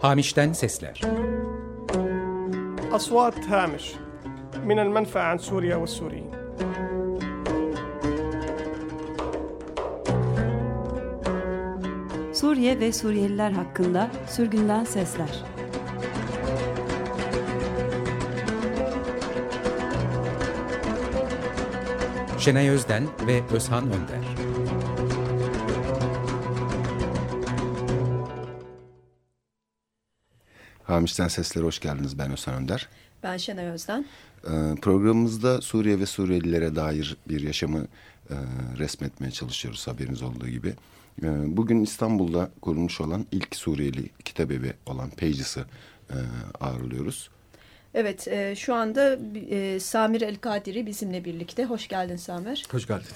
Hamiş'ten sesler. Aswat Hamish min el menfa an Suriye ve Suriyin. Suriye ve Suriyeliler hakkında sürgünden sesler. Şenay Özden ve Özhan Önder. Hamiş'ten Seslere hoş geldiniz. Ben Özhan Önder. Ben Şenay Özden. Ee, programımızda Suriye ve Suriyelilere dair bir yaşamı e, resmetmeye çalışıyoruz haberiniz olduğu gibi. Ee, bugün İstanbul'da kurulmuş olan ilk Suriyeli kitabevi olan Pages'ı e, ağırlıyoruz. Evet, e, şu anda e, Samir El Kadiri bizimle birlikte. Hoş geldin Samir. Hoş geldin.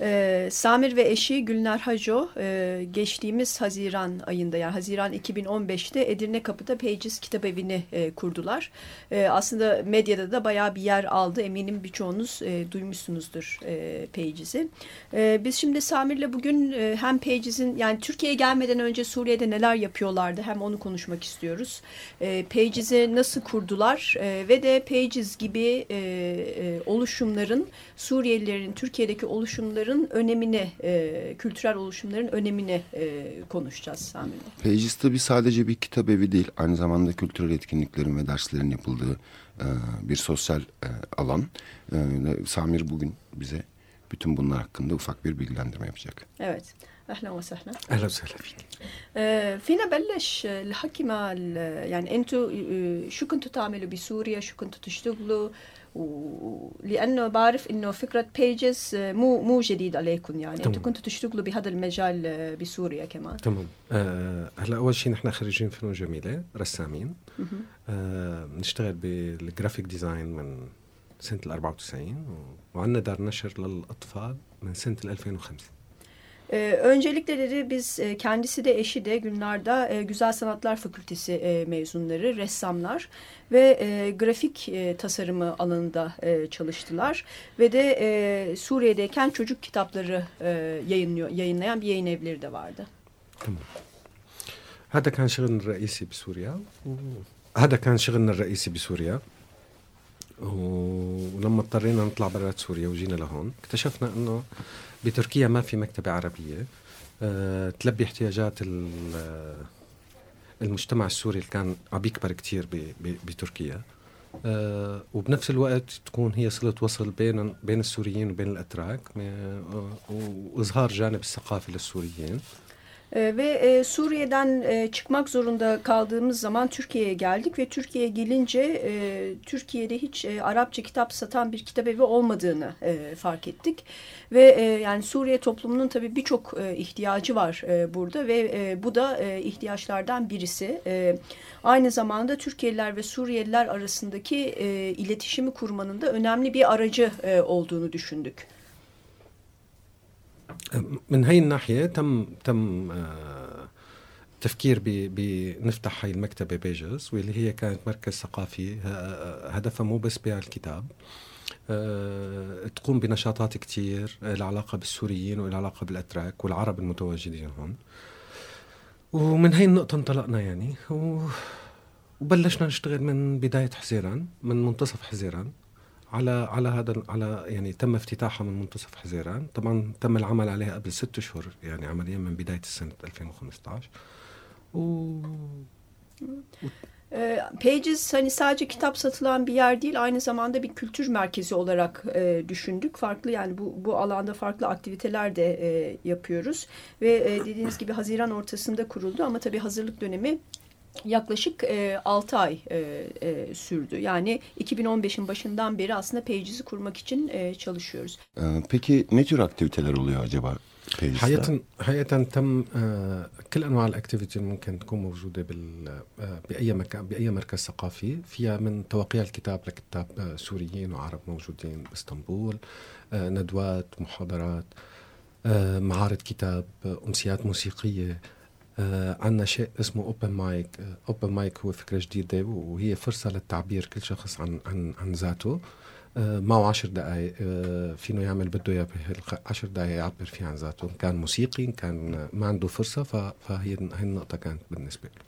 Ee, Samir ve eşi Gülnar Haco e, geçtiğimiz Haziran ayında yani Haziran 2015'te Edirne Kapı'da Pages Kitabevi'ni e, kurdular. E, aslında medyada da bayağı bir yer aldı. Eminim birçoğunuz e, duymuşsunuzdur e, Pages'i. E, biz şimdi Samir'le bugün e, hem Pages'in yani Türkiye'ye gelmeden önce Suriye'de neler yapıyorlardı hem onu konuşmak istiyoruz. E, Pages'i nasıl kurdular e, ve de Pages gibi e, e, oluşumların Suriyelilerin Türkiye'deki oluşumların önemini, e, kültürel oluşumların önemini e, konuşacağız Samir'le. Pages tabii sadece bir kitap evi değil, aynı zamanda kültürel etkinliklerin ve derslerin yapıldığı e, bir sosyal e, alan. E, Samir bugün bize bütün bunlar hakkında ufak bir bilgilendirme yapacak. Evet. اهلا وسهلا اهلا وسهلا فيك آه، فينا بلش الحكي مع ال- يعني انتوا آه، شو كنتوا تعملوا بسوريا شو كنتوا تشتغلوا و- لأنه بعرف إنه فكرة بيجز مو مو جديد عليكم يعني. تمام. كنتوا تشتغلوا بهذا المجال آه، بسوريا كمان. تمام. آه هلا أول شيء نحن خريجين فنون جميلة رسامين. آه بنشتغل بالجرافيك ديزاين من سنة ال 94 و- وعندنا دار نشر للأطفال من سنة ال 2005 Ee, öncelikle dedi biz e, kendisi de eşi de Gülnar'da e, Güzel Sanatlar Fakültesi e, mezunları, ressamlar ve e, grafik e, tasarımı alanında e, çalıştılar. Ve de e, Suriye'deyken çocuk kitapları e, yayınlıyor, yayınlayan bir yayın evleri de vardı. هذا كان شغلنا الرئيسي بسوريا و... هذا كان شغلنا الرئيسي بسوريا و- ولما اضطرينا نطلع برات سوريا وجينا لهون اكتشفنا انه بتركيا ما في مكتبة عربية. أه تلبي احتياجات آه، المجتمع السوري اللي كان عم ب- ب- بتركيا. أه وبنفس الوقت تكون هي صلة وصل بين بين السوريين وبين الأتراك وإظهار جانب الثقافي للسوريين. E, ve e, Suriye'den e, çıkmak zorunda kaldığımız zaman Türkiye'ye geldik ve Türkiye'ye gelince e, Türkiye'de hiç Arapça kitap satan bir kitabevi olmadığını e, fark ettik. Ve yani Suriye toplumunun tabii birçok ihtiyacı var burada ve bu da ihtiyaçlardan birisi. Aynı zamanda Türkiye'liler ve Suriyeliler arasındaki iletişimi kurmanın da önemli bir aracı olduğunu düşündük. من هي الناحية تم تم آه، تفكير بنفتح هاي المكتبة بيجز واللي هي كانت مركز ثقافي ه- هدفها مو بس بيع الكتاب آه، تقوم بنشاطات كتير لها علاقة بالسوريين ولها علاقة بالأتراك والعرب المتواجدين هون. ومن هي النقطة انطلقنا يعني و... وبلشنا نشتغل من بداية حزيران من منتصف حزيران. على على هذا على يعني تم افتتاحها من منتصف حزيران طبعا تم العمل عليها قبل ست اشهر يعني عمليا من بدايه السنه 2015 و E, Pages hani sadece kitap satılan bir yer değil aynı zamanda bir kültür merkezi olarak e, düşündük. Farklı yani bu, bu alanda farklı aktiviteler de e, yapıyoruz. Ve e, dediğiniz gibi Haziran ortasında kuruldu ama tabii hazırlık dönemi yaklaşık e, 6 ay e, e, sürdü. Yani 2015'in başından beri aslında Pages'i kurmak için e, çalışıyoruz. Ee, peki ne tür aktiviteler oluyor acaba Pages'te? حقيقة حقيقة تم آه، كل انواع الاكتيفيتي اللي ممكن تكون موجوده بال آه، باي مكان باي مركز ثقافي فيها من توقيع الكتاب لكتاب آه، سوريين وعرب موجودين باسطنبول آه، ندوات محاضرات آه، معارض كتاب آه، امسيات موسيقيه آه، عندنا شيء اسمه اوبن مايك اوبن مايك هو فكرة جديدة وهي فرصة للتعبير كل شخص عن عن عن ذاته. آه، معه عشر دقائق آه، فينه يعمل بده إياه بهالعشر دقائق يعبر فيه عن ذاته كان موسيقي كان ما عنده فرصة فهي هي النقطة كانت بالنسبة له.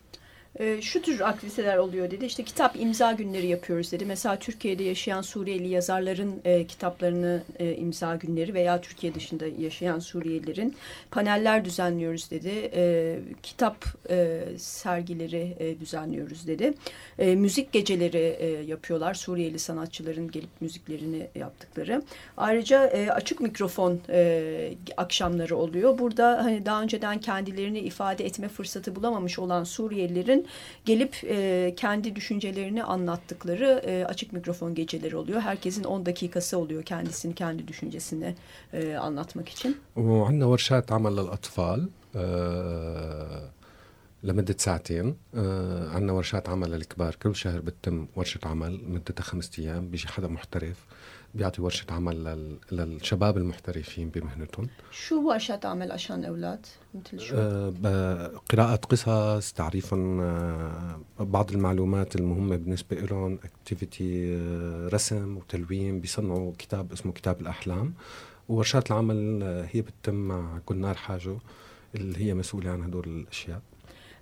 E, şu tür aktiviteler oluyor dedi. İşte kitap imza günleri yapıyoruz dedi. Mesela Türkiye'de yaşayan Suriyeli yazarların e, kitaplarını e, imza günleri veya Türkiye dışında yaşayan Suriyelilerin paneller düzenliyoruz dedi. E, kitap e, sergileri e, düzenliyoruz dedi. E, müzik geceleri e, yapıyorlar. Suriyeli sanatçıların gelip müziklerini yaptıkları. Ayrıca e, açık mikrofon e, akşamları oluyor. Burada hani daha önceden kendilerini ifade etme fırsatı bulamamış olan Suriyelilerin gelip e, kendi düşüncelerini anlattıkları e, açık mikrofon geceleri oluyor. Herkesin 10 dakikası oluyor kendisini, kendi düşüncesini e, anlatmak için. وعندنا ورشات عمل للأطفال آه، لمدة ساعتين آه، عندنا ورشات عمل للكبار كل شهر بتتم ورشة عمل مدتها خمسة أيام بيجي حدا محترف بيعطي ورشة عمل لل- للشباب المحترفين بمهنتهم Şu varşat amel aşan evlat. مثل شو؟ آه، قراءة قصص تعريفهم آه، بعض المعلومات المهمة بالنسبة لهم اكتيفيتي رسم وتلوين بيصنعوا كتاب اسمه كتاب الأحلام وورشات العمل آه، هي بتتم مع كنار حاجو اللي هي مسؤولة عن هدول الأشياء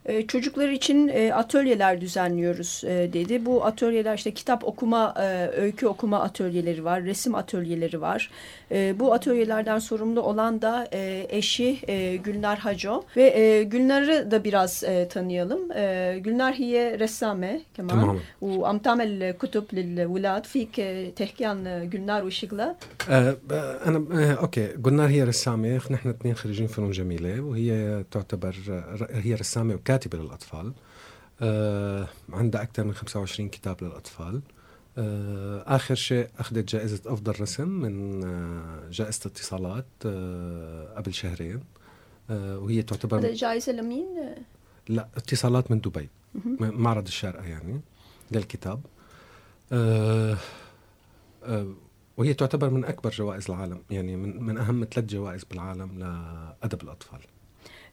E, çocuklar için e, atölyeler düzenliyoruz e, dedi. Bu atölyeler işte kitap okuma, e, öykü okuma atölyeleri var, resim atölyeleri var. E, bu atölyelerden sorumlu olan da e, eşi e, Gülnar Haco ve e, Gülnar'ı da biraz e, tanıyalım. E, Gülnar hiye ressame كمان تمام وعم تعمل كتب للولاد فيك تحكي عن جلنار وشغلها آه، ب- أنا آه، أوكي قلنا هي رسامة نحن اثنين خريجين فنون جميلة وهي تعتبر آه، هي رسامة وكاتبة للأطفال. آه، عندها أكثر من 25 كتاب للأطفال. آه، آخر شيء أخذت جائزة أفضل رسم من آه، جائزة اتصالات قبل شهرين. وهي تعتبر جائزة لمين؟ لا اتصالات من دبي. معرض الشارقة يعني للكتاب. وهي تعتبر من أكبر جوائز العالم يعني من, من أهم ثلاث جوائز بالعالم لأدب الأطفال.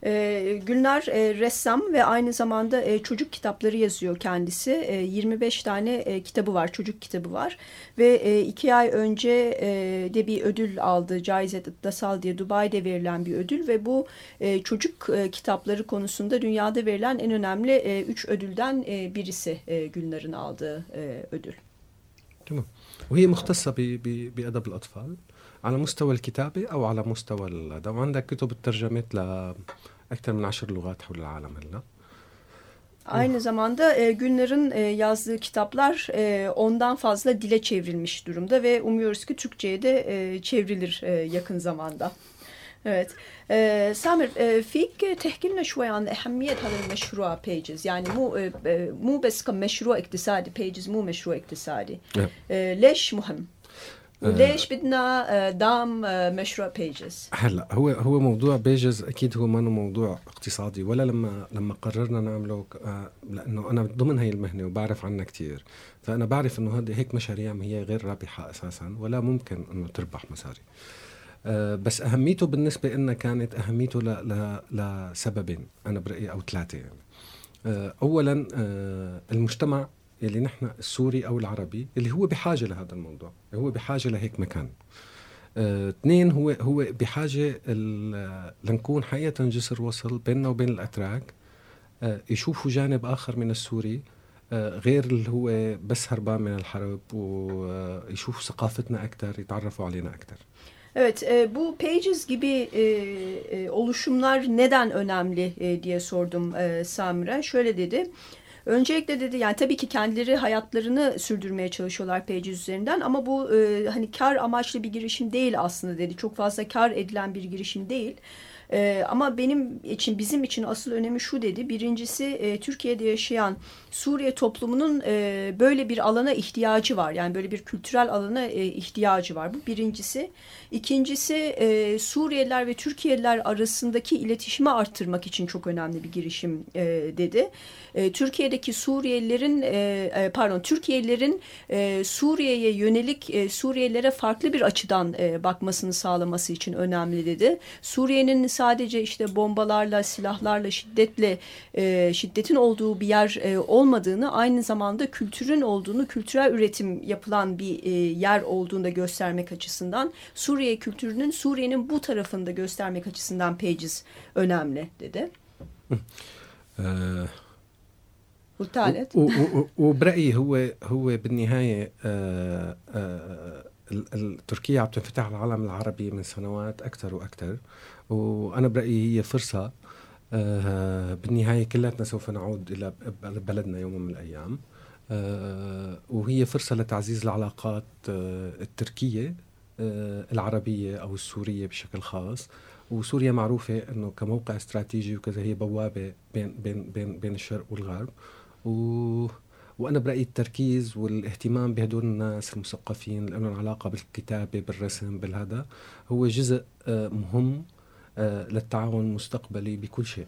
Ee, Gülnar e, ressam ve aynı zamanda e, çocuk kitapları yazıyor kendisi. E, 25 tane e, kitabı var, çocuk kitabı var. Ve e, iki ay önce e, de bir ödül aldı. Caizet İttasal diye Dubai'de verilen bir ödül ve bu e, çocuk e, kitapları konusunda dünyada verilen en önemli e, üç ödülden e, birisi e, Gülnar'ın aldığı e, ödül. تمام وهي مختصة ب- ب- بأدب الأطفال على مستوى الكتابة أو على مستوى هذا وعندها كتب ترجمت لأكثر من عشر لغات حول العالم هلا Aynı zamanda e, Gülnar'ın e, yazdığı kitaplar e, ondan fazla dile çevrilmiş durumda ve umuyoruz ki Türkçe'ye de e, çevrilir e, yakın zamanda. Evet. آه، سامر آه، فيك تحكي لنا شوي عن أهمية هذا المشروع بيجز يعني مو آه، مو بس كمشروع اقتصادي بيجز مو مشروع اقتصادي. آه، ليش مهم وليش بدنا دعم مشروع بيجز هلا هو هو موضوع بيجز أكيد هو ما موضوع اقتصادي. ولا لما لما قررنا نعمله آه، لأنه أنا ضمن هي المهنة وبعرف عنها كتير. فأنا بعرف إنه هذه هيك مشاريع هي غير رابحة أساسا ولا ممكن إنه تربح مصاري. بس أهميته بالنسبة لنا كانت أهميته ل- ل- لسببين أنا برأيي أو ثلاثة يعني. آه، اولا آه، المجتمع اللي نحن السوري أو العربي اللي هو بحاجة لهذا الموضوع هو بحاجة لهيك مكان. آه، اثنين هو هو بحاجة لنكون حقيقة جسر وصل بيننا وبين الأتراك آه، يشوفوا جانب آخر من السوري آه، غير اللي هو بس هربان من الحرب ويشوفوا ثقافتنا أكثر يتعرفوا علينا أكثر Evet, e, bu Pages gibi e, e, oluşumlar neden önemli e, diye sordum e, Samir'e. Şöyle dedi. Öncelikle dedi yani tabii ki kendileri hayatlarını sürdürmeye çalışıyorlar Pages üzerinden ama bu e, hani kar amaçlı bir girişim değil aslında dedi. Çok fazla kar edilen bir girişim değil. E, ama benim için bizim için asıl önemi şu dedi. Birincisi e, Türkiye'de yaşayan Suriye toplumunun e, böyle bir alana ihtiyacı var. Yani böyle bir kültürel alana e, ihtiyacı var. Bu birincisi. İkincisi e, Suriyeliler ve Türkiye'liler arasındaki iletişimi arttırmak için çok önemli bir girişim e, dedi. E, Türkiye'deki Suriyelilerin e, e, pardon Türkiye'lilerin e, Suriye'ye yönelik e, Suriyelilere farklı bir açıdan e, bakmasını sağlaması için önemli dedi. Suriye'nin sadece işte bombalarla, silahlarla, şiddetle e, şiddetin olduğu bir yer e, olmadığını, aynı zamanda kültürün olduğunu, kültürel üretim yapılan bir e, yer olduğunu da göstermek açısından Suriye kültürünün Suriye'nin bu tarafında göstermek açısından Pages önemli dedi. آه، والثالث و- و- و- وبرايي هو هو بالنهايه آه، آه، ال- ال- تركيا عم تنفتح على العالم العربي من سنوات أكثر وأكثر وأنا برأيي هي فرصة آه، بالنهاية كلاتنا سوف نعود إلى بلدنا يوم من الأيام آه، وهي فرصة لتعزيز العلاقات آه، التركية العربية أو السورية بشكل خاص. وسوريا معروفة إنه كموقع استراتيجي وكذا هي بوابة بين بين بين بين الشرق والغرب. و وأنا برأيي التركيز والاهتمام بهدول الناس المثقفين اللي لهم علاقة بالكتابة بالرسم بالهذا هو جزء آه، مهم آه، للتعاون المستقبلي بكل شيء.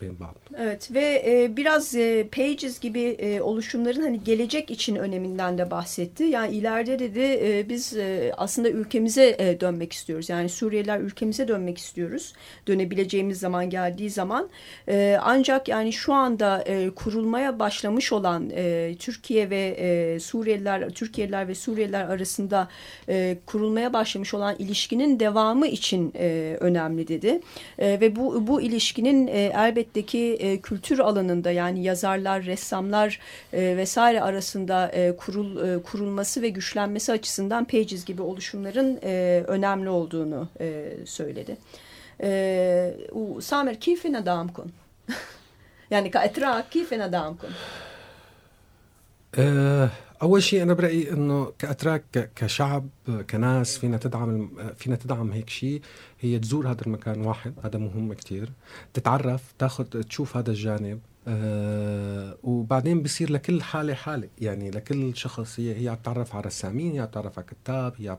menbaında. Evet ve e, biraz e, Pages gibi e, oluşumların hani gelecek için öneminden de bahsetti. Yani ileride dedi e, biz e, aslında ülkemize e, dönmek istiyoruz. Yani Suriyeliler ülkemize dönmek istiyoruz. Dönebileceğimiz zaman geldiği zaman. E, ancak yani şu anda e, kurulmaya başlamış olan e, Türkiye ve e, Suriyeliler, Türkiye'liler ve Suriyeliler arasında e, kurulmaya başlamış olan ilişkinin devamı için e, önemli dedi. E, ve bu bu ilişkinin e, elbette ki e, kültür alanında yani yazarlar, ressamlar e, vesaire arasında e, kurul e, kurulması ve güçlenmesi açısından Pages gibi oluşumların e, önemli olduğunu e, söyledi. E, Samer kifin adamkun? yani ka etra kifin adamkun? Eee أول شيء أنا برأيي إنه كأتراك كشعب كناس فينا تدعم فينا تدعم هيك شيء هي تزور هذا المكان واحد هذا مهم كتير. تتعرف تاخذ تشوف هذا الجانب آه وبعدين بصير لكل حالة حالة. يعني لكل شخص هي هي عم تتعرف على رسامين هي عم تتعرف على كتاب هي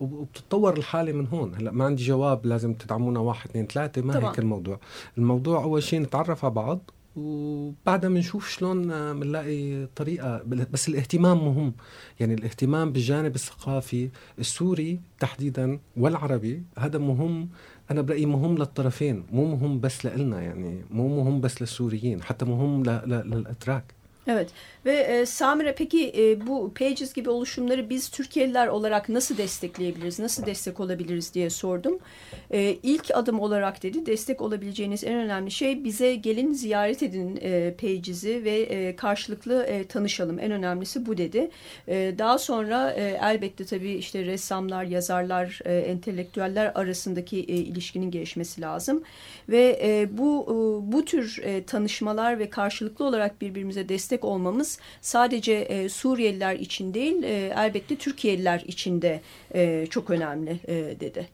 وبتتطور الحالة من هون. هلأ ما عندي جواب لازم تدعمونا واحد اثنين ثلاثة ما طبعاً. هيك الموضوع. الموضوع أول شيء نتعرف على بعض وبعدها بنشوف شلون بنلاقي طريقة بل- بس الاهتمام مهم. يعني الاهتمام بالجانب الثقافي السوري تحديدا والعربي هذا مهم. أنا برأيي مهم للطرفين مو مهم بس لإلنا يعني مو مهم بس للسوريين حتى مهم ل- ل- للأتراك. Evet ve e, Samire peki e, bu Pages gibi oluşumları biz Türkiye'liler olarak nasıl destekleyebiliriz, nasıl destek olabiliriz diye sordum. E, ilk adım olarak dedi destek olabileceğiniz en önemli şey bize gelin ziyaret edin e, Pages'i ve e, karşılıklı e, tanışalım. En önemlisi bu dedi. E, daha sonra e, elbette tabii işte ressamlar, yazarlar, e, entelektüeller arasındaki e, ilişkinin gelişmesi lazım. Ve e, bu e, bu tür e, tanışmalar ve karşılıklı olarak birbirimize destek olmamız sadece e, Suriyeliler için değil e, elbette Türkiye'liler için de e, çok önemli e, dedi.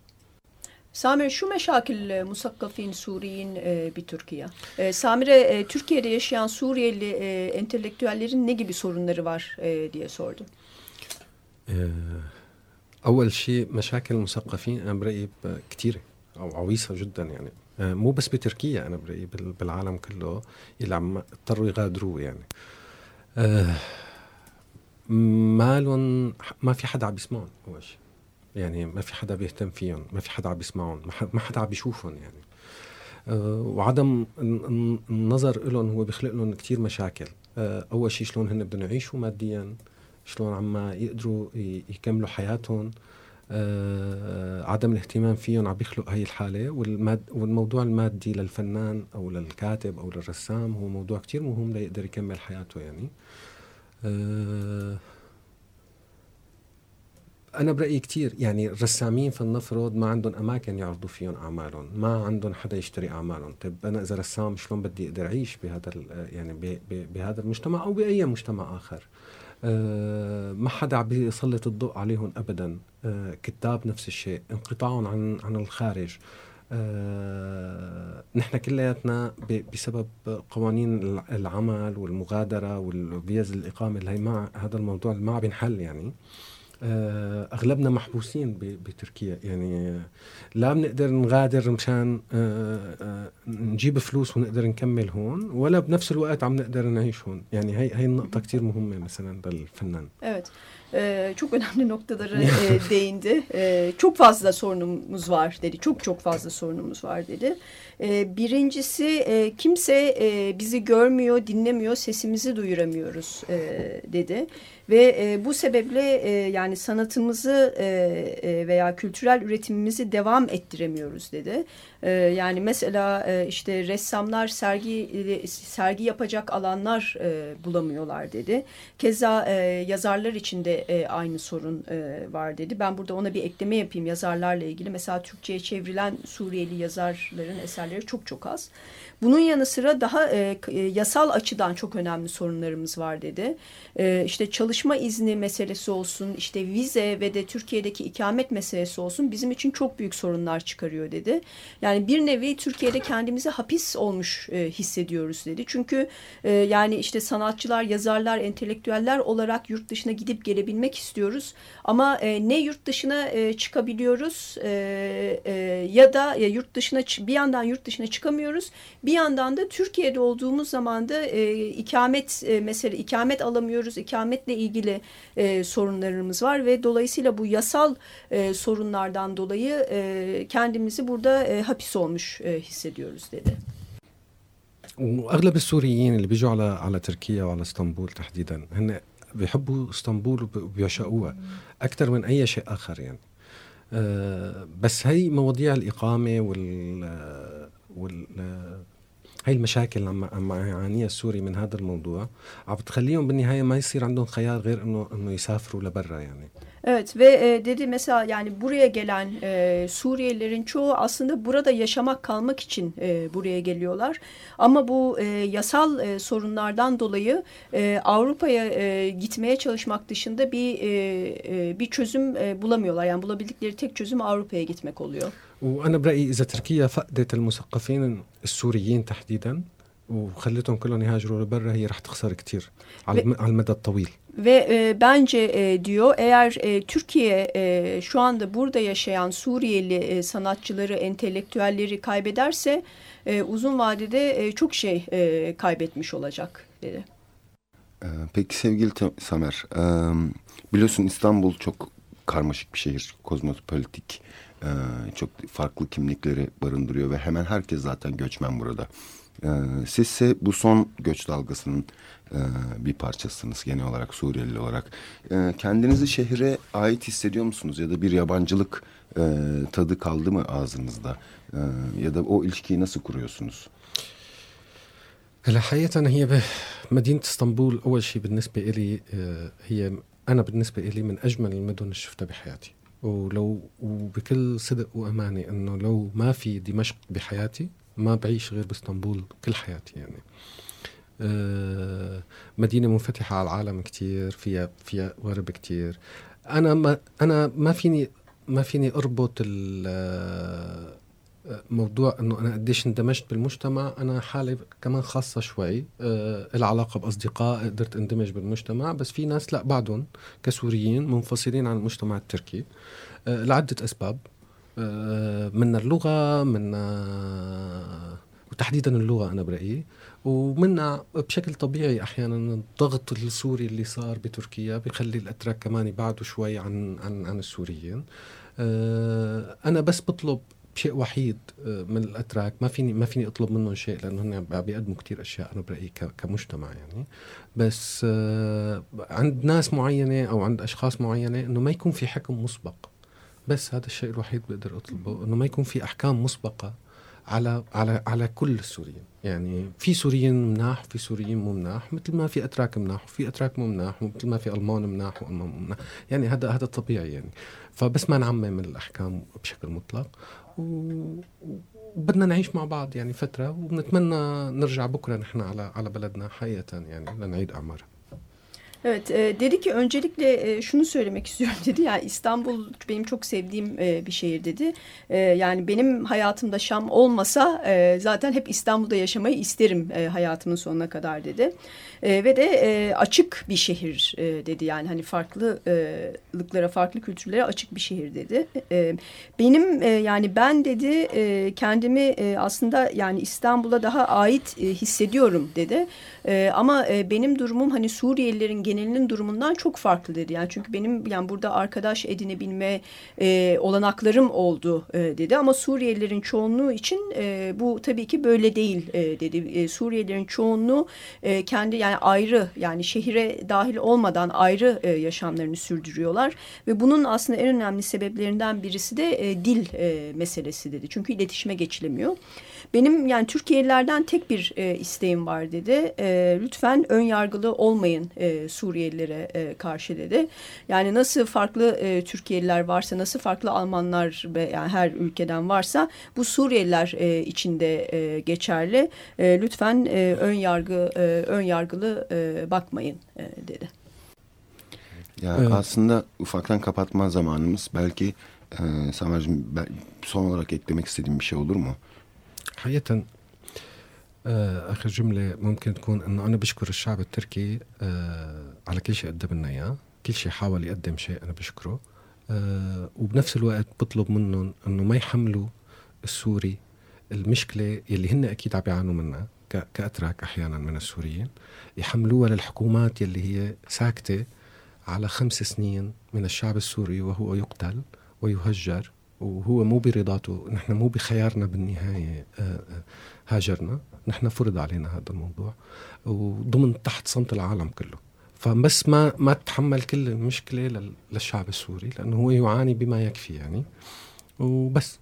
Samir şu meşakil musakkafin Suriyin e, bir Türkiye. E, Samire e, Türkiye'de yaşayan Suriyeli e, entelektüellerin ne gibi sorunları var e, diye sordum. آه، أول شيء مشاكل المثقفين أنا برأيي ب- كتيرة أو عويصة جدا يعني آه، مو بس بتركيا أنا برأيي بال- بالعالم كله اللي عم اضطروا يغادروا يعني. آه، ما لهم ما في حدا عم بيسمعهم أول شيء. يعني ما في حدا بيهتم فيهم ما في حدا عم بيسمعهم ما حدا عم بيشوفهم يعني. آه، وعدم الن- الن- النظر لهم هو بيخلق لهم كتير مشاكل. آه، أول شيء شلون هن بدهم يعيشوا ماديا شلون عم يقدروا يكملوا حياتهم. آه، عدم الاهتمام فيهم عم بيخلق هاي الحالة. والماد والموضوع المادي للفنان أو للكاتب أو للرسام هو موضوع كتير مهم ليقدر يكمل حياته يعني. آه، أنا برأيي كتير يعني الرسامين فلنفرض ما عندهم أماكن يعرضوا فيهم أعمالهم ما عندهم حدا يشتري أعمالهم. طيب أنا إذا رسام شلون بدي أقدر أعيش بهذا يعني بهذا المجتمع أو بأي مجتمع آخر؟ آه، ما حدا عم بيسلط الضوء عليهم ابدا. آه، كتاب نفس الشيء انقطاعهم عن عن الخارج. آه، نحن كلياتنا بسبب قوانين الع- العمل والمغادرة والفيز الإقامة اللي هي مع هذا الموضوع اللي ما عم ينحل يعني. آه، أغلبنا محبوسين بتركيا يعني. آه، لا بنقدر نغادر مشان آه، آه، نجيب فلوس ونقدر نكمل هون ولا بنفس الوقت عم نقدر نعيش هون. يعني هي هي النقطة كتير مهمة مثلا للفنان. E, çok önemli noktalara e, değindi. E, çok fazla sorunumuz var dedi. Çok çok fazla sorunumuz var dedi. E, birincisi e, kimse e, bizi görmüyor, dinlemiyor, sesimizi duyuramıyoruz e, dedi. Ve e, bu sebeple e, yani sanatımızı e, e, veya kültürel üretimimizi devam ettiremiyoruz dedi. E, yani mesela e, işte ressamlar sergi sergi yapacak alanlar e, bulamıyorlar dedi. Keza e, yazarlar için e, aynı sorun e, var dedi. Ben burada ona bir ekleme yapayım yazarlarla ilgili. Mesela Türkçe'ye çevrilen Suriyeli yazarların eserleri çok çok az. Bunun yanı sıra daha e, e, yasal açıdan çok önemli sorunlarımız var dedi. E, işte çalışma izni meselesi olsun, işte vize ve de Türkiye'deki ikamet meselesi olsun bizim için çok büyük sorunlar çıkarıyor dedi. Yani bir nevi Türkiye'de kendimizi hapis olmuş e, hissediyoruz dedi. Çünkü e, yani işte sanatçılar, yazarlar, entelektüeller olarak yurt dışına gidip gelebilmek istiyoruz. Ama e, ne yurt dışına e, çıkabiliyoruz e, e, ya da e, yurt dışına bir yandan yurt dışına çıkamıyoruz. Bir yandan da Türkiye'de olduğumuz zaman da e, ikamet e, mesele ikamet alamıyoruz. İkametle ilgili e, sorunlarımız var ve dolayısıyla bu yasal e, sorunlardan dolayı e, kendimizi burada e, hapis olmuş e, hissediyoruz dedi. واغلب السوريين اللي بيجوا على على تركيا وعلى اسطنبول تحديدا هن بيحبوا اسطنبول وبيعشقوها. أكثر من أي شيء آخر يعني. أه بس هي مواضيع الإقامة وال وال هاي المشاكل اللي عم عم يعانيها السوري من هذا الموضوع عم بتخليهم بالنهايه ما يصير عندهم خيار غير انه انه يسافروا لبرا يعني Evet ve e, dedi mesela yani buraya gelen e, Suriyelilerin çoğu aslında burada yaşamak kalmak için e, buraya geliyorlar. Ama bu e, yasal e, sorunlardan dolayı e, Avrupa'ya e, gitmeye çalışmak dışında bir e, e, bir çözüm e, bulamıyorlar. Yani bulabildikleri tek çözüm Avrupa'ya gitmek oluyor. وأنا برأيي إذا تركيا فقدت المثقفين السوريين تحديدا وخلتهم كلهم يهاجروا لبرا هي رح تخسر كتير على, على المدى الطويل Ve e, bence e, diyor eğer e, Türkiye e, şu anda burada yaşayan Suriyeli e, sanatçıları, entelektüelleri kaybederse e, uzun vadede e, çok şey e, kaybetmiş olacak dedi. Peki sevgili Samer, biliyorsun İstanbul çok karmaşık bir şehir, kozmopolitik e, çok farklı kimlikleri barındırıyor ve hemen herkes zaten göçmen burada. E, sizse bu son göç dalgasının e, bir parçasısınız genel olarak Suriyeli olarak. E, kendinizi şehre ait hissediyor musunuz ya da bir yabancılık e, tadı kaldı mı ağzınızda e, ya da o ilişkiyi nasıl kuruyorsunuz? هلا حقيقة هي مدينة اسطنبول أول شيء بالنسبة إلي هي أنا بالنسبة إلي من أجمل المدن اللي شفتها بحياتي ولو وبكل صدق وأمانة أنه لو ما في دمشق بحياتي ما بعيش غير بإسطنبول كل حياتي يعني. أه مدينة منفتحة على العالم كتير فيها فيها غرب كتير. أنا ما أنا ما فيني ما فيني أربط موضوع إنه أنا قديش اندمجت بالمجتمع أنا حالي كمان خاصة شوي أه العلاقه بأصدقاء قدرت اندمج بالمجتمع بس في ناس لا بعدهم كسوريين منفصلين عن المجتمع التركي أه لعدة أسباب أه من اللغة من وتحديدا اللغة أنا برأيي ومنها بشكل طبيعي أحيانا الضغط السوري اللي صار بتركيا بيخلي الأتراك كمان يبعدوا شوي عن عن عن السوريين. أنا بس بطلب شيء وحيد من الأتراك. ما فيني ما فيني أطلب منهم شيء لأنه هن بيقدموا كثير أشياء أنا برأيي كمجتمع يعني. بس عند ناس معينة أو عند أشخاص معينة إنه ما يكون في حكم مسبق. بس هذا الشيء الوحيد بقدر أطلبه إنه ما يكون في أحكام مسبقة على على على كل السوريين. يعني في سوريين مناح في سوريين مو مناح. مثل ما في أتراك مناح وفي أتراك مو مناح ومثل ما في ألمان مناح وألمان مو مناح. يعني هذا هذا طبيعي يعني. فبس ما نعمم الأحكام بشكل مطلق. وبدنا نعيش مع بعض يعني فترة وبنتمنى نرجع بكرة نحن على على بلدنا حقيقة يعني لنعيد أعمارها Evet e, dedi ki öncelikle e, şunu söylemek istiyorum dedi. Yani İstanbul benim çok sevdiğim e, bir şehir dedi. E, yani benim hayatımda Şam olmasa e, zaten hep İstanbul'da yaşamayı isterim e, hayatımın sonuna kadar dedi. E, ve de e, açık bir şehir e, dedi. Yani hani farklılıklara, farklı kültürlere açık bir şehir dedi. E, benim e, yani ben dedi e, kendimi e, aslında yani İstanbul'a daha ait e, hissediyorum dedi. E, ama e, benim durumum hani Suriyelilerin genelinin durumundan çok farklı dedi. Yani çünkü benim yani burada arkadaş edinebilme e, olanaklarım oldu e, dedi ama Suriyelilerin çoğunluğu için e, bu tabii ki böyle değil e, dedi. E, Suriyelilerin çoğunluğu e, kendi yani ayrı yani şehire dahil olmadan ayrı e, yaşamlarını sürdürüyorlar ve bunun aslında en önemli sebeplerinden birisi de e, dil e, meselesi dedi. Çünkü iletişime geçilemiyor. Benim yani Türkiye'lilerden tek bir e, isteğim var dedi. E, lütfen ön yargılı olmayın e, Suriyelilere e, karşı dedi. Yani nasıl farklı e, Türkiye'liler varsa, nasıl farklı Almanlar ve yani her ülkeden varsa bu Suriyeliler e, içinde e, geçerli. E, lütfen e, ön yargı e, ön yargılı e, bakmayın e, dedi. Ya Evet. aslında ufaktan kapatma zamanımız. Belki e, Samer'cim son olarak eklemek istediğim bir şey olur mu? حقيقة آه، آخر جملة ممكن تكون إنه أنا بشكر الشعب التركي آه، على كل شيء قدم لنا إياه كل شيء حاول يقدم شيء أنا بشكره آه، وبنفس الوقت بطلب منهم إنه ما يحملوا السوري المشكلة يلي هن أكيد عم بيعانوا منها كأتراك أحيانا من السوريين يحملوها للحكومات يلي هي ساكتة على خمس سنين من الشعب السوري وهو يقتل ويهجر وهو مو برضاته نحن مو بخيارنا بالنهاية آه، آه، هاجرنا نحن فرض علينا هذا الموضوع وضمن تحت صمت العالم كله فبس ما ما تحمل كل المشكلة لل- للشعب السوري لأنه هو يعاني بما يكفي يعني وبس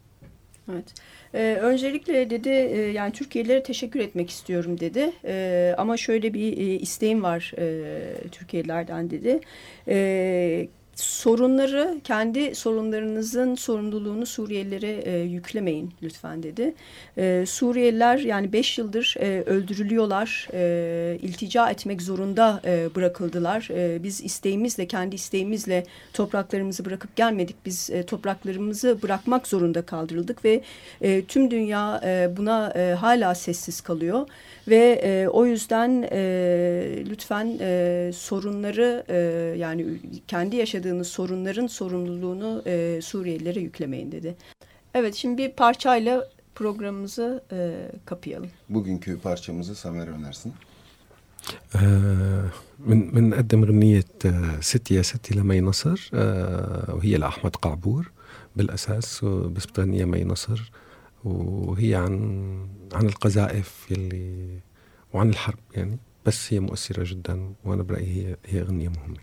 Evet. Ee, öncelikle dedi e, yani Türkiye'lilere teşekkür etmek istiyorum dedi. Ee, ama şöyle bir e, isteğim var e, Türkiye'lilerden dedi. Ee, sorunları kendi sorunlarınızın sorumluluğunu Suriyelilere e, yüklemeyin lütfen dedi. Ee, Suriyeliler yani beş yıldır e, öldürülüyorlar, e, iltica etmek zorunda e, bırakıldılar. E, biz isteğimizle, kendi isteğimizle topraklarımızı bırakıp gelmedik. Biz e, topraklarımızı bırakmak zorunda kaldırıldık ve e, tüm dünya e, buna e, hala sessiz kalıyor. Ve e, o yüzden e, lütfen e, sorunları e, yani kendi yaşadığınız sorunların sorumluluğunu e, Suriyelilere yüklemeyin dedi. Evet şimdi bir parçayla programımızı e, kapayalım. Bugünkü parçamızı Samer önersin. آه، من بنقدم غنية آه، ستي يا ستي لمي نصر آه، وهي لأحمد قعبور بالأساس بس بتغنيها مي نصر وهي عن عن القذائف يلي وعن الحرب يعني بس هي مؤثرة جدا وأنا برأيي هي هي أغنية مهمة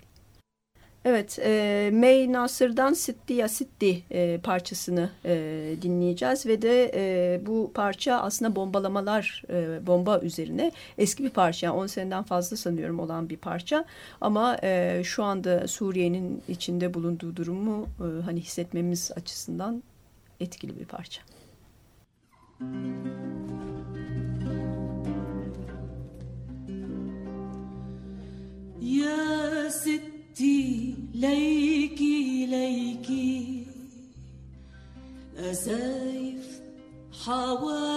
Evet, e, May Nasır'dan Sitti Ya Sitti e, parçasını e, dinleyeceğiz ve de e, bu parça aslında bombalamalar, e, bomba üzerine eski bir parça. Yani 10 seneden fazla sanıyorum olan bir parça ama e, şu anda Suriye'nin içinde bulunduğu durumu e, hani hissetmemiz açısından etkili bir parça. Ya Sitti ليكي ليكي أسايف حواليكي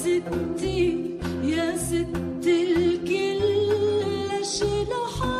ستي يا ستي الكل شلحة إجريك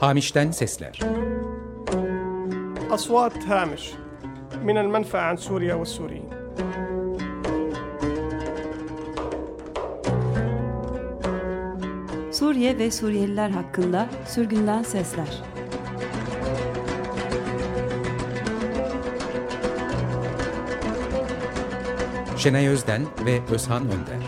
Hamiş'ten sesler. Aswat Hamish min el menfa Suriye ve Suriyin. Suriye ve Suriyeliler hakkında sürgünden sesler. Şenay Özden ve Özhan Önder.